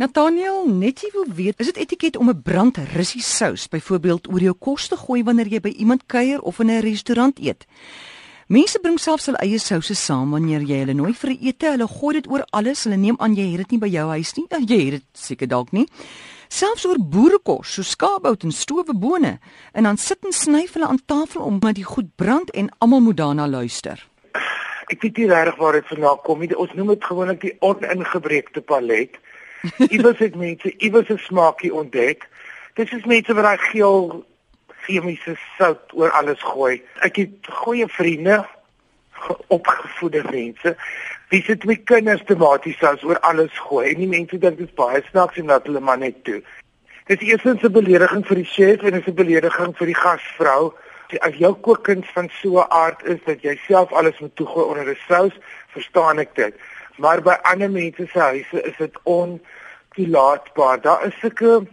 Nathaniel, net jy wil weet, is dit etiket om 'n brandrussie sous byvoorbeeld oor jou kos te gooi wanneer jy by iemand kuier of in 'n restaurant eet? Mense bring selfs hulle eie souse saam wanneer jy hulle nooi vir 'n ete. Hulle gooi dit oor alles. Hulle neem aan jy het dit nie by jou huis nie. Jy het dit seker dalk nie. Selfs oor boerekos, so skaapbout en stowe bone. En dan sit en snyf hulle aan tafel om dat die goed brand en almal moet daarna luister. Ek weet nie regtig waar dit vandaan kom nie. Ons noem dit gewoonlik die oningebreekte palet. Iewers het mense iewers 'n smaakie ontdek. Dit is mense wat daai geel chemiese sout oor alles gooi. Ek het goeie vriende, opgevoede mense, wie se twee kinders tomaties sous oor alles gooi. En die mense dink dit is baie snaaks en dat hulle maar net toe. Dit is eerstens 'n belediging vir die chef en 'n belediging vir die gasvrou. As jou kookkuns van so 'n aard is dat jy self alles moet toegooi onder 'n sous, verstaan ek dit. Maar by ander mense se huise is dit ontoelaatbaar. Daar is sulke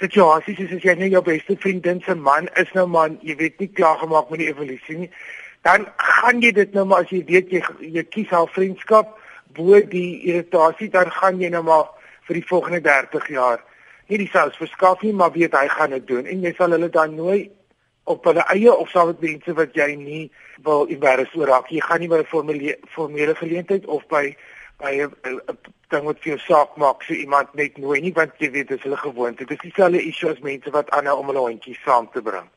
situasies soos as jy net jou beste vriendin se man is nou man, jy weet nie klaar gemaak met die evolusie nie. Dan gaan jy dit nou maar as jy weet jy jy kies al vriendskap bo die irritasie, dan gaan jy nou maar vir die volgende 30 jaar nie die sous verskaf nie, maar weet hy gaan dit doen en jy sal hulle dan nooi op hulle eie of sal dit mense wat jy nie wil embarrass oor raak. Jy gaan nie by 'n formele formele geleentheid of by by 'n ding wat vir jou saak maak so iemand net nooi nie want jy weet dis hulle gewoonte. Dis dieselfde issue as mense wat aanhou om hulle hondjies saam te bring.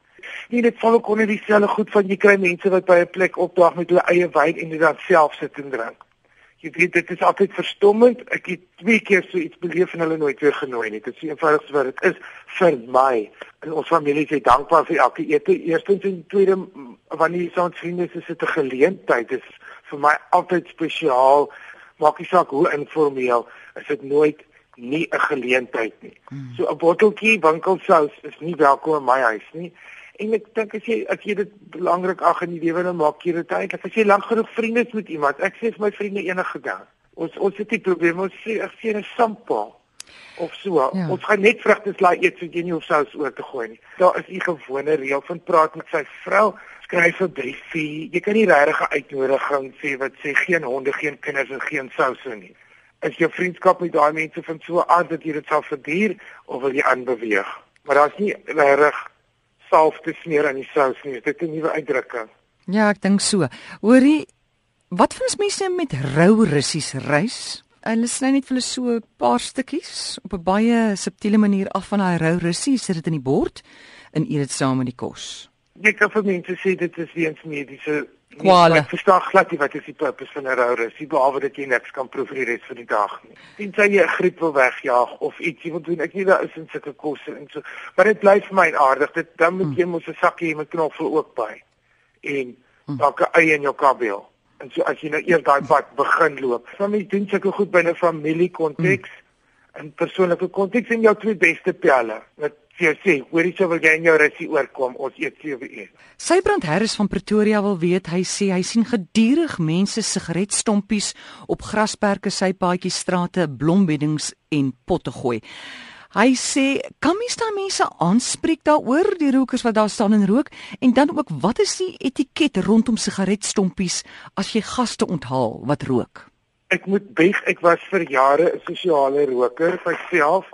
Nie dit val ook onder dieselfde goed van jy kry mense wat by 'n plek opdaag met hulle eie wyn en dit dan self sit en drink. Jy weet dit is altyd verstommend. Ek het twee keer so iets beleef en hulle nooit weer genooi nie. Dit is eenvoudig wat dit is vir my. En ons familie is dankbaar vir elke ete. Eerstens en tweede wanneer jy saam vriende is, is dit 'n geleentheid. Dit is vir my altyd spesiaal maak nie saak hoe informeel, is dit nooit nie 'n geleentheid nie. Hmm. So 'n botteltjie winkelsous is nie welkom in my huis nie. En ek dink as jy as jy dit belangrik ag in die lewe dan maak jy dit uit. As jy lank genoeg vriende is met iemand, ek sê vir my vriende enige ding. Ons ons het nie probleme ons sê ek sien 'n sampel of so. Ja. Ons gaan net vrugte slaai eet sodat jy nie hoef sous oor te gooi nie. Daar is 'n gewone reël van praat met sy vrou skryf 'n briefie. Jy kan nie regtig 'n uitnodiging sê wat sê geen honde, geen kinders en geen souse nie. Is jou vriendskap met daai mense van so aard dat jy dit sal verduur of wil jy aanbeweeg? Maar daar's nie regtig salf te smeer aan die sous nie. Dit is 'n nuwe uitdrukking. Ja, ek dink so. Hoorie, wat van ons mense met rou russies reis? Hulle sny net vir hulle so 'n paar stukkies op 'n baie subtiele manier af van daai rou russie, sit dit in die bord en eet dit saam met die kos ek kan vir mense sê dit is weens mediese kwale. Ek verstaan glad nie wat is die purpose van 'n rou rus, behalwe dat jy niks kan proe vir die res van die dag nie. Sien jy 'n griep wil wegjaag of iets jy wil doen. Ek weet daar is in sulke kosse en so, maar dit bly vir my aardig. Dit dan moet hmm. jy mos 'n sakkie met knoffel ook by. En dalk 'n eie in jou kabiel. En so as jy nou eers daai pad begin loop, dan moet jy doen sulke goed binne familie konteks en persoonlike konteks en jou twee beste pelle. Wat vir jou sê, hoorie sou wil jy in jou rusie oorkom, ons eet 7 uur. Sybrand Harris van Pretoria wil weet, hy sê hy sien gedurig mense sigaretstompies op grasperke, sypaadjies, strate, blombeddings en potte gooi. Hy sê, kan mens daai mense aanspreek daaroor, die rokers wat daar staan en rook, en dan ook wat is die etiket rondom sigaretstompies as jy gaste onthaal wat rook? Ek moet beg, ek was vir jare 'n sosiale roker myself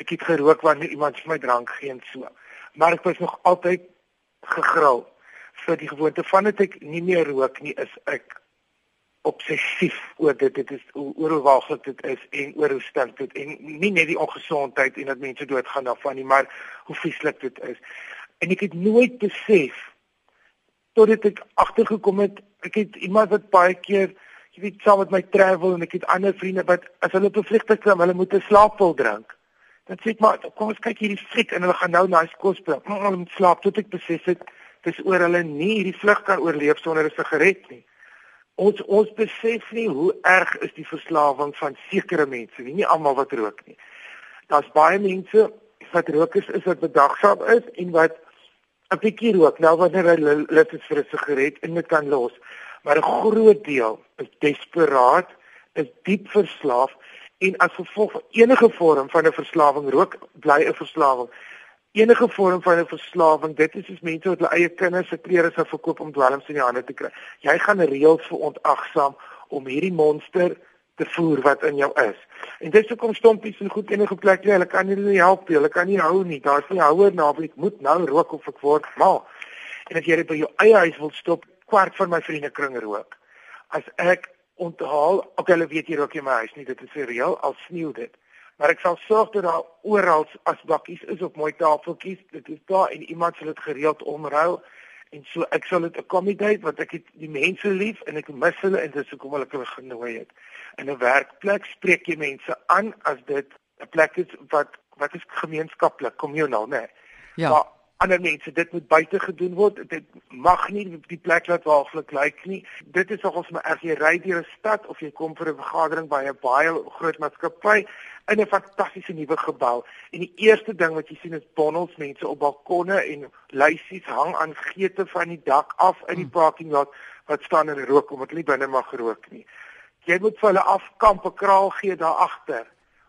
ek het gerook wanneer iemand vir my drank gee en so. Maar ek was nog altyd gegril. Vir die gewoonte van dit ek nie meer rook nie is ek obsessief oor dit. Dit is oor hoe waaglik dit is en oor hoe stink dit en nie net die ongesondheid en dat mense doodgaan daarvan nie maar hoe vieslik dit is. En ek het nooit besef totdat ek agtergekom het ek het iemand wat baie keer jy weet saam met my travel en ek het ander vriende wat as hulle op 'n vliegtuig klim hulle moet 'n slaappil drink Dan sê ek maar kom ons kyk hierdie fliek en hulle gaan nou na die skool speel. Maar hulle moet slaap tot ek besef het dis oor hulle nie hierdie vlug kan oorleef sonder 'n sigaret nie. Ons ons besef nie hoe erg is die verslawing van sekere mense nie, nie almal wat rook nie. Daar's baie mense wat rokers is wat bedagsaam is en wat 'n bietjie rook nou wanneer hulle lus is vir 'n sigaret en dit kan los. Maar 'n groot deel is desperaat, is diep verslaaf en as gevolg enige vorm van 'n verslawing rook bly 'n verslawing enige vorm van 'n verslawing dit is soos mense wat hulle eie kinders se klere sou verkoop om dwelms in die hande te kry jy gaan reëls verontagsaam om hierdie monster te voer wat in jou is. En dis hoekom stompies en goed enige plek nie, hulle kan nie help nie, hulle kan nie hou nie. Daar's nie houer naby ek moet nou rook of ek word mal. En as jy dit by jou eie huis wil stop, kwart van my vriende kring rook. As ek onthaal, ok hulle weet jy rook in my huis nie, dit is reël al sneeu dit. Maar ek sal sorg dat daar oral asbakkies is op mooi tafeltjies, dit is daar en iemand sal dit gereeld omruil en so ek sal dit accommodate want ek het die mense lief en ek mis hulle en dis hoekom hulle hulle genooi het. In 'n werkplek spreek jy mense aan as dit 'n plek is wat wat is gemeenskaplik, communal, né? Nee. Ja. Maar ander mense dit moet buite gedoen word. Dit mag nie die plek laat waaglik lyk nie. Dit is nogals my as jy ry deur 'n stad of jy kom vir 'n vergadering by 'n baie groot maatskappy in 'n fantastiese nuwe gebou en die eerste ding wat jy sien is bonnels mense op balkonne en lysies hang aan geete van die dak af in die hmm. parking lot wat staan en rook omdat hulle binne mag rook nie. Jy moet vir hulle afkamp 'n kraal gee daar agter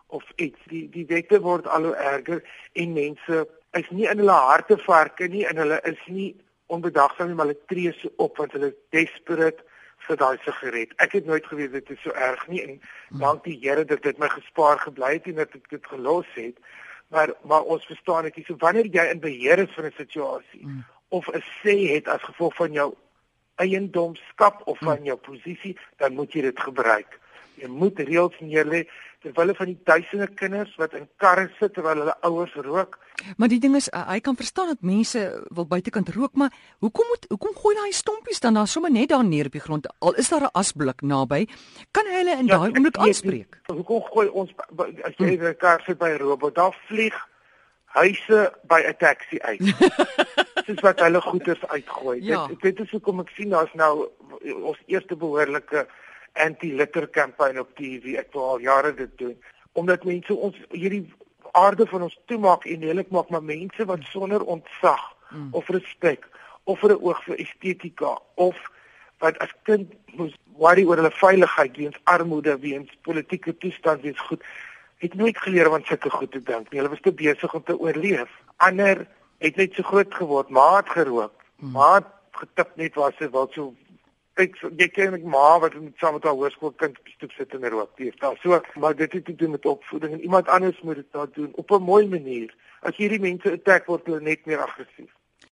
of iets. Die die wette word al hoe erger en mense is nie in hulle harte varke nie en hulle is nie onbedagsaam nie maar hulle tree so op want hulle is desperate vir daai sigaret. Ek het nooit geweet dit is so erg nie en hmm. dankie Here dat dit my gespaar gebly het en dat ek dit gelos het. Maar maar ons verstaan dit so wanneer jy in beheer is van 'n situasie hmm. of 'n sê het as gevolg van jou eiendomskap of van hmm. jou posisie, dan moet jy dit gebruik. Jy moet reëls neerlê terwyl van die duisende kinders wat in karre sit terwyl hulle ouers rook. Maar die ding is hy kan verstaan dat mense wil buitekant rook, maar hoekom moet hoekom gooi daai stompies dan daar sommer net daar neer op die grond? Al is daar 'n asblik naby, kan hy hulle in ja, daai oomblik aanspreek. Hoekom gooi ons as jy hm. 'n kar sit by 'n robot, daar vlieg huise by 'n taxi uit. Dis wat hulle goeders uitgooi. Ja. Dit dit is hoekom ek sien daar's nou ons eerste behoorlike anti-litter campaign op TV. Ek wil al jare dit doen omdat mense ons hierdie aarde van ons toemaak en lelik maak maar mense wat sonder ontzag mm. of respek of vir 'n oog vir estetika of wat as kind moes worry oor hulle veiligheid weens armoede, weens politieke toestand, weens goed het nooit geleer om sulke goed te dink nie. Hulle was te besig om te oorleef. Ander het net so groot geword, maar het gerook. Mm. Maar getip net was dit wel so ek jy ken ek maar wat met saam met haar hoërskoolkind stoep sit en rook. Dis daar so, maar dit het te doen met opvoeding en iemand anders moet dit daar doen op 'n mooi manier. As hierdie mense attack word hulle net meer aggressief.